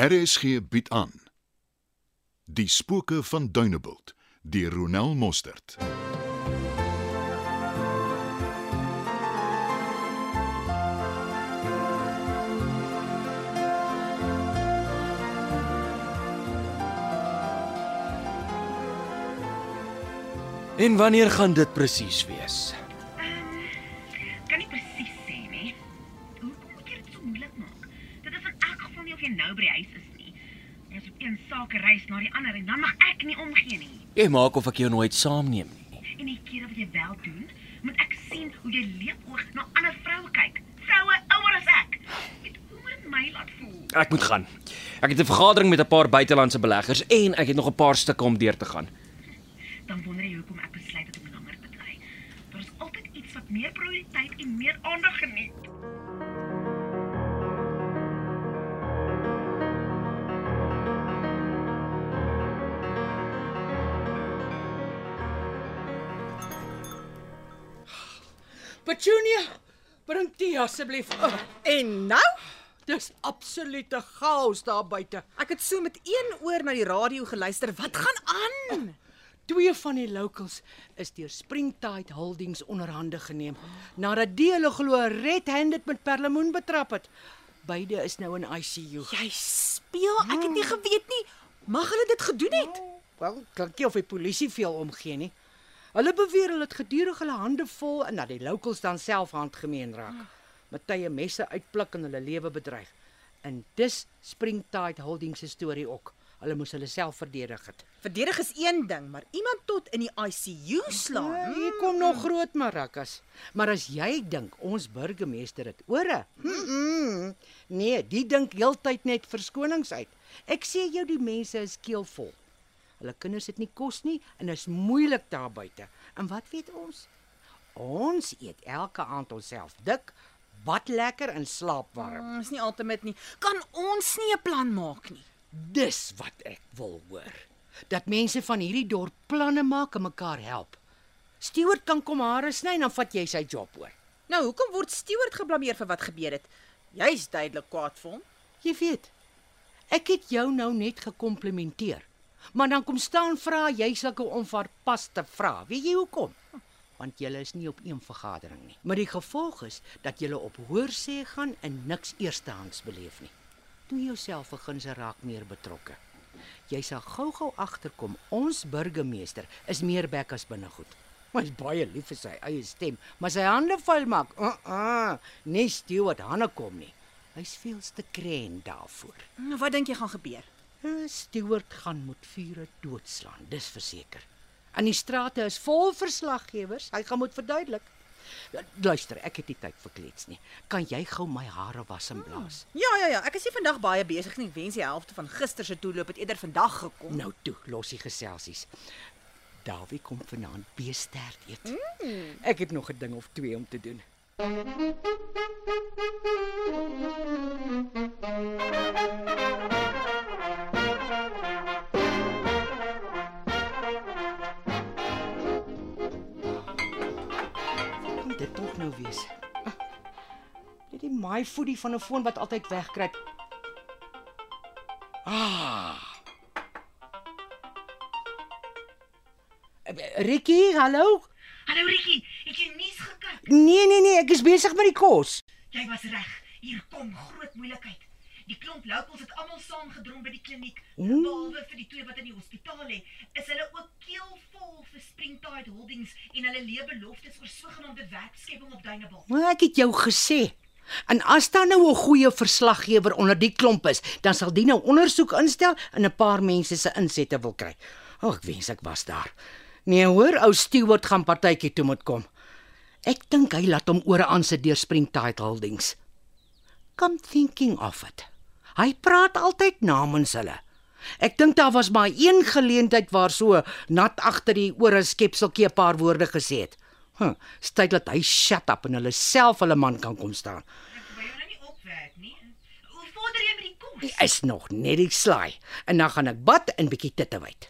RSG bied aan Die spooke van Dunebuld deur Ronel Mostert. En wanneer gaan dit presies wees? Of jy nou by die huis is nie. Jy is op een saak reis na die ander en dan mag ek nie omgee nie. Jy maak of ek jou nooit saamneem nie. En die kere wat jy wel doen, moet ek sien hoe jy leepoog na ander vroue kyk. Vroue ouer as ek. Weet hoe moet dit my laat voel? Ek moet gaan. Ek het 'n vergadering met 'n paar buitelandse beleggers en ek het nog 'n paar stukke om deur te gaan. Dan wonder jy hoekom ek besluit het om langer te bly. Daar is altyd iets wat meer prioriteit en meer aandag geniet. Petunia, bring tee asseblief. Oh, En nou? dis absolute chaos daar buite. Ek het so met een oor na die radio geluister. Wat gaan aan? Twee van die locals is deur Springtide Holdings onderhande geneem nadat die hulle glo red-handed met perlemoen betrap het. Beide is nou in ICU. Jy speel, ek het nie geweet nie. Mag hulle dit gedoen het? Wel, klink nie of die polisie veel omgee nie. Hulle beweer hulle het gedurig hulle hande vol en dat die locals dan self handgemeen raak. Met tye messe uitpluk en hulle lewe bedreig. En dis Springtide Holdings se storie ook. Hulle moes hulle self verdedig het. Verdedig is een ding, maar iemand tot in die ICU slaan. Ja, hier kom nog groot marakas. Maar as jy dink ons burgemeester het ore. Mm -mm. Nee, die dink heeltyd net verskonings uit. Ek sê jou die mense is keelvol. Hulle kinders het nie kos nie en is moeilik daar buite. En wat weet ons? Ons eet elke aand onsself dik, bad lekker en slaap warm. Mm, is nie altyd nie. Kan ons nie 'n plan maak nie? Dis wat ek wil hoor. Dat mense van hierdie dorp planne maak en mekaar help. Stewart kan kom hare sny en dan vat jy sy job oor. Nou, hoekom word Stewart geblameer vir wat gebeur het? Jy's duidelik kwaad vir hom. Jy weet, ek het jou nou net gekomplimenteer. Maar dan kom staan vra jy sulke onverpaste vrae. Weet jy hoekom? Want julle is nie op een vergadering nie. Maar die gevolg is dat julle op hoorsê gaan en niks eerstehands beleef nie. Doen jouself gunse raak meer betrokke. Jy sal gou-gou agterkom ons burgemeester is meer bek as binnegoed. Hy's baie lief vir sy eie stem, maar sy hande vuil maak. Uh uh, nie Stewart hande kom nie. Hy's veel te kren daarvoor. Nou, wat dink jy gaan gebeur? Eh, Stewart gaan moet vure doodslaan, dis verseker. En die strate is vol verslaggewers. Hy gaan moet verduidelik. Ja, Luister, ek het nie tyd vir klets nie. Kan jy gou my hare was en blaas? Ja, ja, ja. Ek is nie vandag baie besig nie. Wens die helfte van gister se toeloop het eerder vandag gekom. Nou toe, los die geselsies. Dawie kom vanaand beesterd eet. Mm. Ek het nog 'n ding of twee om te doen. Kom Dit die my voedie van 'n foon wat altyd wegkruip. Ah. Ricky, hallo? Hallo Rietjie, het jy nuus gekyk? Nee nee nee, ek is besig met die kos. Jy was reg. Hier kom groot moeilikheid. Die klomp locals het almal saamgedrom by die kliniek. Oeh. Behalwe vir die twee wat in die hospitaal lê, is hulle ook keelvol vir Springtide Holdings en hulle lewe beloftes oor sogenaamde werkskepping op Dunebuld. Maar ek het jou gesê. En as daar nou 'n goeie verslaggewer onder die klomp is, dan sal die nou ondersoek instel en 'n paar mense se insette wil kry. O, oh, ek wens ek was daar. Nee, hoor, ou Stewart gaan partytjie toe moet kom. Ek dink hy laat hom ore aansit deur Springtide Holdings. Come thinking of it. Hy praat altyd namens hulle. Ek dink daar was maar een geleentheid waar so nat agter die ore skepseltjie 'n paar woorde gesê het. Hm, tyd dat hy shut up en hulle self hulle man kan kom staan. Nou? Hy is nog net die slaai en dan gaan ek bad en bietjie titte wyd.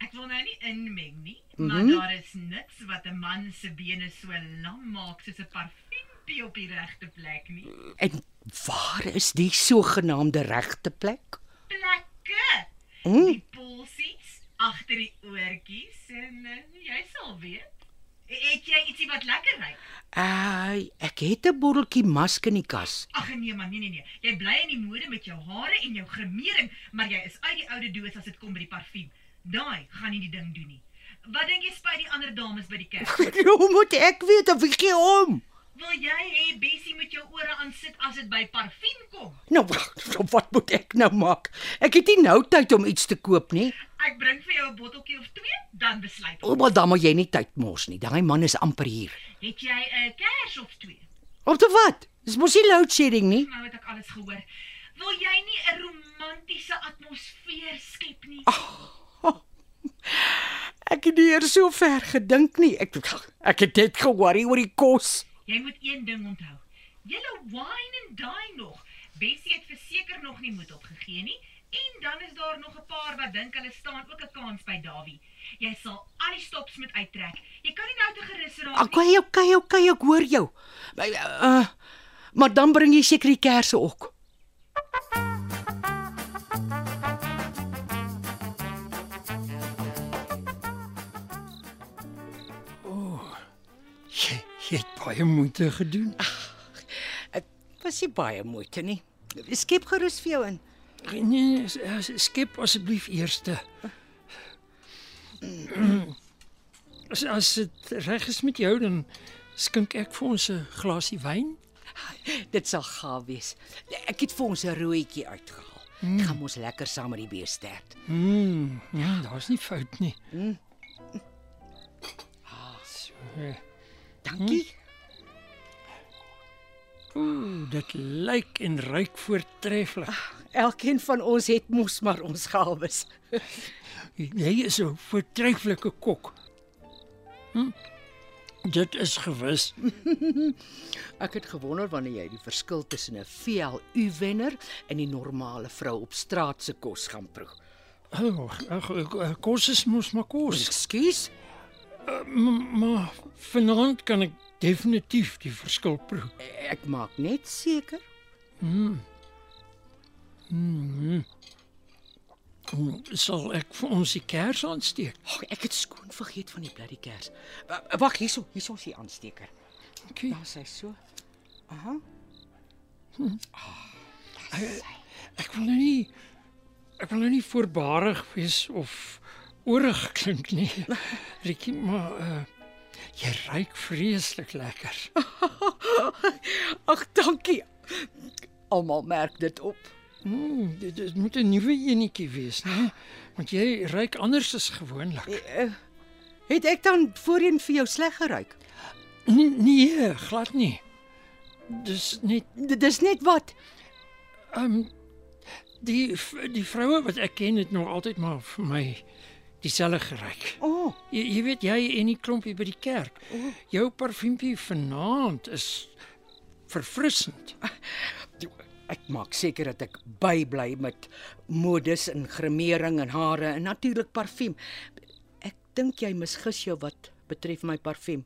Ek wil nou nie inmeng nie, mm -hmm. maar daar is niks wat 'n man se bene so lam maak soos 'n parfuumpie op die regte plek nie. En Waar is die sogenaamde regte plek? Plekke. Hm? Die polsies agter die oortjies en uh, jy sal weet. Het jy ietsie wat lekker ruik? Ai, ek het 'n botteltjie mask in die kas. Ag nee man, nee nee nee. Jy bly in die mode met jou hare en jou gremering, maar jy is uit die oude doos as dit kom by die parfuum. Daai gaan nie die ding doen nie. Wat dink jy spy die ander dames by die kerk? Hoe moet ek weet of ek gee om? Wil jy hê Bessie moet jou ore aan sit as dit by parfuum kom? Nou wat moet ek nou maak? Ek het nie nou tyd om iets te koop nie. Ek bring vir jou 'n botteltjie of twee, dan besluit ons. maar dan moet jy nie tyd mors nie. Daai man is amper hier. Het jy 'n kers of twee? Op te wat? Dis mos nie load shedding nie. Nou het ek alles gehoor. Wil jy nie 'n romantiese atmosfeer skep nie? Ek het nie eers so ver gedink nie. Ek ek het net ge-worry oor die kos. Jy moet een ding onthou. Julle wine en dine nog. Bessie het verseker nog nie moed opgegee nie. En dan is daar nog 'n paar wat dink hulle staan ook 'n kans by Dawie. Jy sal al die stops moet uittrek. Jy kan nie nou te gerus raak nie. Okay, okay, okay, ek hoor jou. Maar, uh, maar dan bring jy seker die kersse ook. Jy, jy het baie moeite gedoen. Ek was nie baie moeite nie. Skep gerus vir jou in. Nee, skep asseblief eerste. As as dit reg is met jou dan skink ek vir ons 'n glasie wyn. Dit sal gaaf wees. Ek het vir ons 'n rooitjie uitgehaal. Mm. Gaan ons lekker saam met die beestert. Mm, ja, daar's nie fout nie. So, eh, Dankie. ooh, dit lyk en ruik voortreffelik. Elkeen van ons het mos maar ons gawes. Jy is 'n voortreffelike kok. Hm? Dit is gewis. Ek het gewonder wanneer jy die verskil tussen 'n VLU wenner en die normale vrou op straat se kos gaan proe. Ag, ag, ag, kos is mos maar kos. Ekskuus. M- Maar vanaand kan ek definitief die verskil proe. Ek maak net seker. Mm, Sal ek vir ons die kers aansteek? Ag, ek het skoon vergeet van die bloody kers. Wa- Wag, hierso, hierso is die aansteker. Okay. Daar sê so. Aha. Ek wil nou nie ek wil nou nie voorbarig wees of oorig klink nie. Rietjie, maar uh jy ruik vreeslik lekker. Ag, dankie. Almal merk dit op. Mm, dit, dit moet 'n nuwe enetjie wees, né? Want jy ruik anders as gewoonlik. Het ek dan voorheen vir jou sleg geruik? Nee, nee, glad nie. Dis net dis net wat. Um die die vroue wat ek ken het nog altyd maar vir my dieselfde geruik. O, oh, Jy, jy weet jy en die klompie by die kerk. Jou parfuumpie vanaand is verfrissend. ek maak seker dat ek bybly met modes en gremering en hare en natuurlik parfuum. Ek dink jy misgis jou wat betref my parfuum.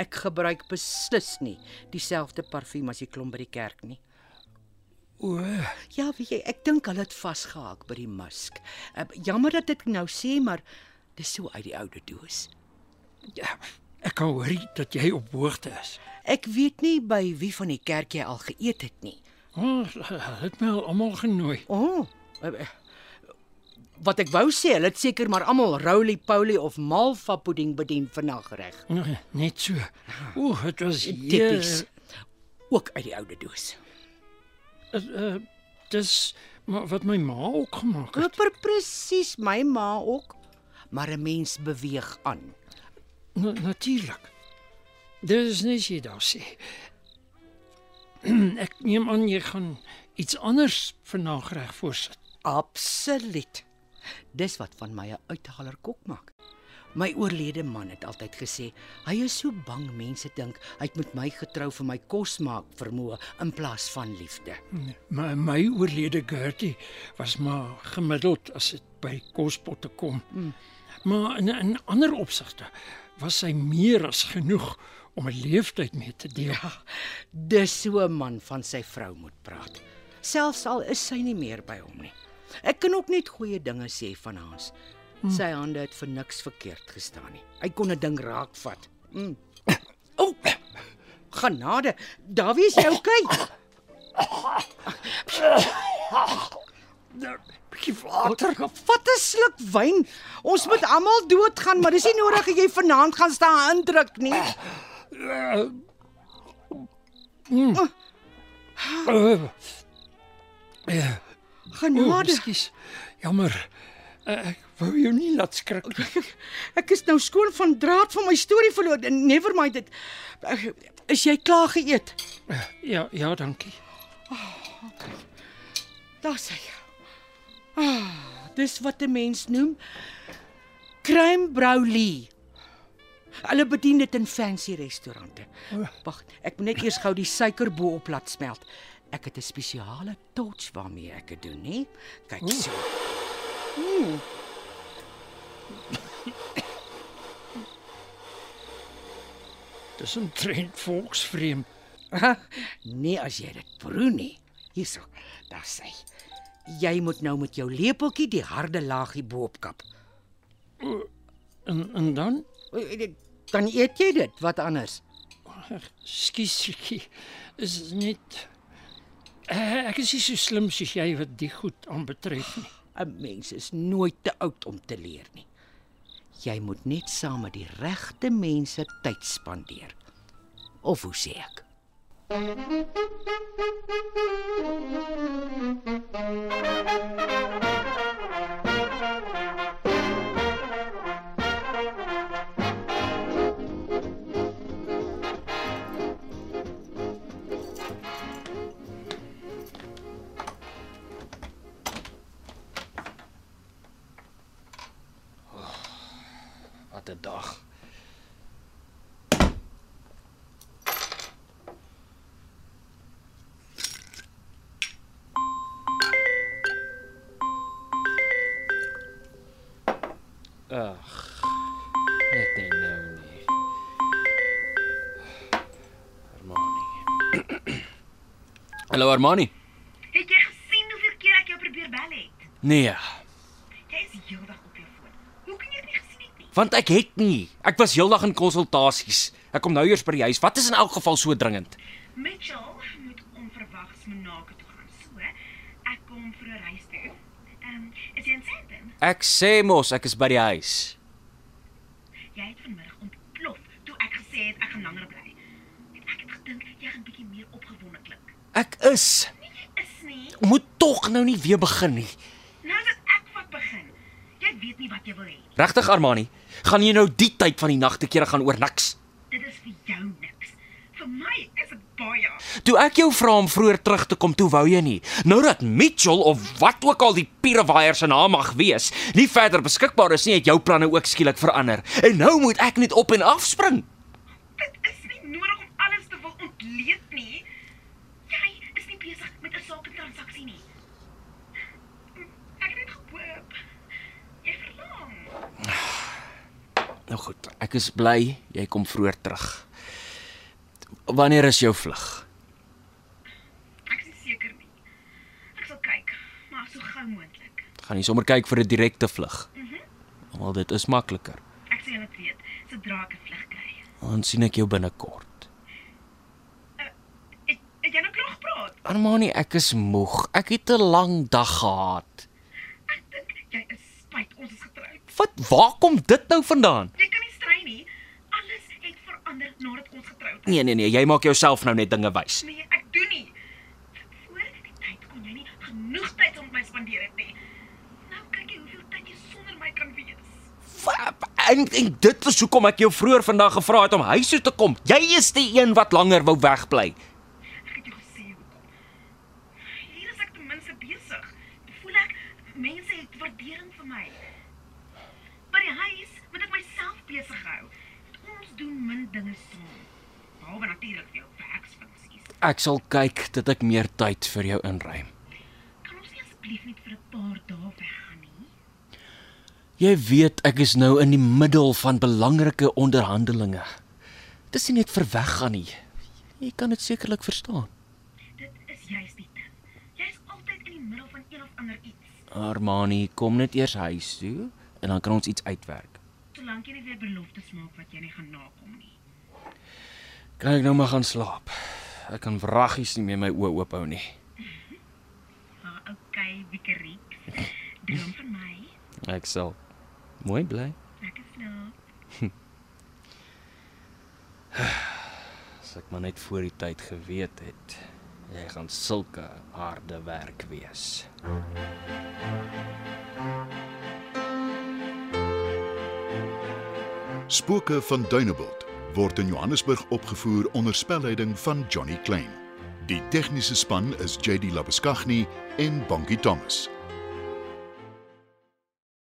Ek gebruik beslis nie dieselfde parfuum as die klomp by die kerk nie. O, Ja, weet jy, ek dink hulle het vasgehaak by die musk. Uh, jammer dat ek nou sê, maar dis so uit die oude doos. ja, ek kan hoor dat jy op hoogte is. Ek weet nie by wie van die kerk jy al geëet het nie. Oh, hulle het my al almal genooi. O. Oh, wat ek wou sê, hulle het seker maar almal roly-poly of malva pudding bedien vir nagereg. Nee, Net so. O, dit was Tippies. Ook uit die oude doos. Uh, uh, dis maar wat my ma ook gemaak het. Per presies my ma ook. Maar 'n mens beweeg aan. Na, natuurlik. Dis net jy daar sê. ek neem aan jy gaan iets anders vir nagereg voorsit. Absoluut. Dis wat van my 'n uithaler kok maak. My oorlede man het altyd gesê, hy is so bang mense dink hy het met my getrou vir my kos maak vermoë in plaas van liefde. My my oorlede Gertie was maar gemiddeld as dit by kospotte kom. Mm. Maar in 'n ander opsigte was sy meer as genoeg om 'n leeftyd mee te deel. Dis so 'n man van sy vrou moet praat. Selfs al is sy nie meer by hom nie. Ek kan ook net goeie dinge sê van Hans. Sy hande het vir niks verkeerd gestaan nie. Hy kon 'n ding raakvat. Mm. O! Oh, genade, Davie is jy okay? Bietjie water. Vat 'n sluk wyn. Ons moet almal doodgaan, maar dis nie nodig dat jy vanaand gaan staan indruk nie. Uh, ja. O, Genade. ekskuus. Jammer. Uh, ek wou jou nie laat skrik nie. Ek is nou skoon van draad van my storie verloor. Never mind dit. Is jy klaar geëet? Ja, ja, dankie. Daar's hy. Ah, dis wat 'n mens noem crème brûlée. Hulle bedien dit in fancy restaurante. Wag, ek moet net eers gou die suiker bo-op laat smelt. Ek het 'n spesiale touch waarmee ek dit doen, hè? Kyk so. Dis 'n trend volksvreemd. nee, as jy dit proe nie. Hierso, daar sê. Jy moet nou met jou lepeltjie die harde laagie bo-op kap. En en dan? Dan eet jy dit, wat anders? Skus. Is net uh, ek is nie so slim soos jy wat die goed aanbetref nie. 'n Mens is nooit te oud om te leer nie. Jy moet net saam met die regte mense tyd spandeer. Of hoe sê ek? Wat Hallo Armani. Het jy gesien hoeveel keer ek jou probeer bel het? Nee, Jy is heeldag op jou foon. Hoe kan jy dit nie gesien het nie? want ek het nie. Ek was heeldag in konsultasies. Ek kom nou eers by die huis. Wat is in elk geval so dringend? Mitchell moet onverwags Monaco toe gaan. So, ek kom 'n reis toe. Ehm, um, is jy in Sandton? Ek sê mos ek is by die huis. Jy het vanmiddag ontplof toe ek gesê het ek gaan langer bly. En ek het gedink jy gaan bietjie meer opgewonde klink. Ek is. Nee, is nie. Moet tog nou nie weer begin nie. Nou dat ek wat begin. Jy weet nie wat jy wil hê. Regtig Armani? Gaan jy nou die tyd van die nag te kere gaan oor niks? Dit is vir jou niks. Vir my is dit baie. Toe ek jou vra om vroeër terug te kom, toe wou jy nie. Nou dat Mitchell of wat ook al die pierewaier se naam mag wees, nie verder beskikbaar is nie, het jou planne ook skielik verander. En nou moet ek net op en af spring. Dit is nie nodig om alles te wil ontleed nie. Nie besig met 'n saketransaksie nie. Ek het gehoop. Jy verlang. Nou goed, ek is bly jy kom vroeër terug. Wanneer is jou vlug? Ek is nie seker nie. Ek sal kyk, maar so gou moontlik. Gaan jy sommer kyk vir 'n direkte vlug? Mhm. Wel dit is makliker. Ek sê dit weet sodra ek 'n vlug kry. Dan sien ek jou binnekort. Het, het jy nou klaar gepraat? Armani, ek is moeg. Ek het 'n lang dag gehad. Ek dink jy is spyt ons is getroud. Wat waar kom dit nou vandaan? Jy kan nie strei nie. Alles het verander nadat ons getroud is. Nee nee nee, jy maak jouself nou net dinge wys. Nee, ek doen nie. Voor die tyd kon jy nie genoeg tyd om my spandeer het nie. Nou kyk jy hoeveel tyd jy sonder my kan wees. Wa- En, en dit is hoekom ek jou vroeër vandag gevra het om huis toe te kom. Jy is die een wat langer wou wegbly. Ek het jou gesê hoekom. Hier is ek ten minste besig. Voel ek mense het waardering vir my. By die huis moet ek myself besig hou. Ons doen min dinge saam. Behalwe natuurlik vir jou werksfunksies. Ek sal kyk dat ek meer tyd vir jou inruim. Kan ons nie asseblief net vir 'n paar dae weggaan nie? Jy weet ek is nou in die middel van belangrike onderhandelinge. Dis nie net vir weggaan nie. Jy kan dit sekerlik verstaan. Dit is juist die ding. Jy's altyd in die middel van een of ander iets. Armani, kom net eers huis toe en dan kan ons iets uitwerk. Solank jy nie weer beloftes maak wat jy nie gaan nakom nie. Kan ek nou maar gaan slaap? Ek kan wraggies nie meer my oë oop hou nie. Ah, okay, Wiekeriek. Droom van my. Ek sal mooi bly. Lekker slaap. As ek maar net voor die tyd geweet het. Jy gaan sulke harde werk wees. Spooke van Dunebuld word in Johannesburg opgevoer onder spelleiding van Johnny Klein. Die tegniese span is JD Labuskaghni en Bongie Thomas.